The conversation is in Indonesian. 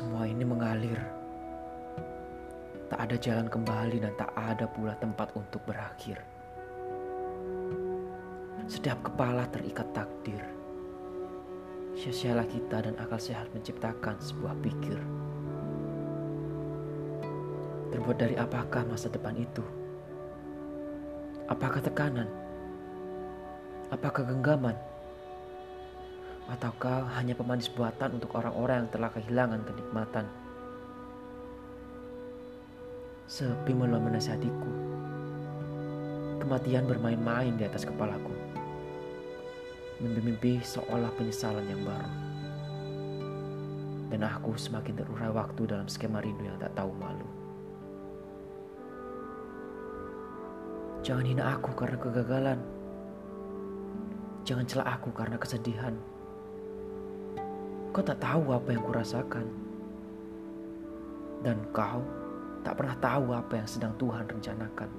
ini mengalir. Tak ada jalan kembali dan tak ada pula tempat untuk berakhir. Setiap kepala terikat takdir. Sia-sialah kita dan akal sehat menciptakan sebuah pikir. Terbuat dari apakah masa depan itu? Apakah tekanan? Apakah genggaman? Ataukah hanya pemanis buatan untuk orang-orang yang telah kehilangan kenikmatan? Sepi mulai menasihatiku. Kematian bermain-main di atas kepalaku. Mimpi-mimpi seolah penyesalan yang baru. Dan aku semakin terurai waktu dalam skema rindu yang tak tahu malu. Jangan hina aku karena kegagalan. Jangan celak aku karena kesedihan. Kau tak tahu apa yang kurasakan. Dan kau tak pernah tahu apa yang sedang Tuhan rencanakan.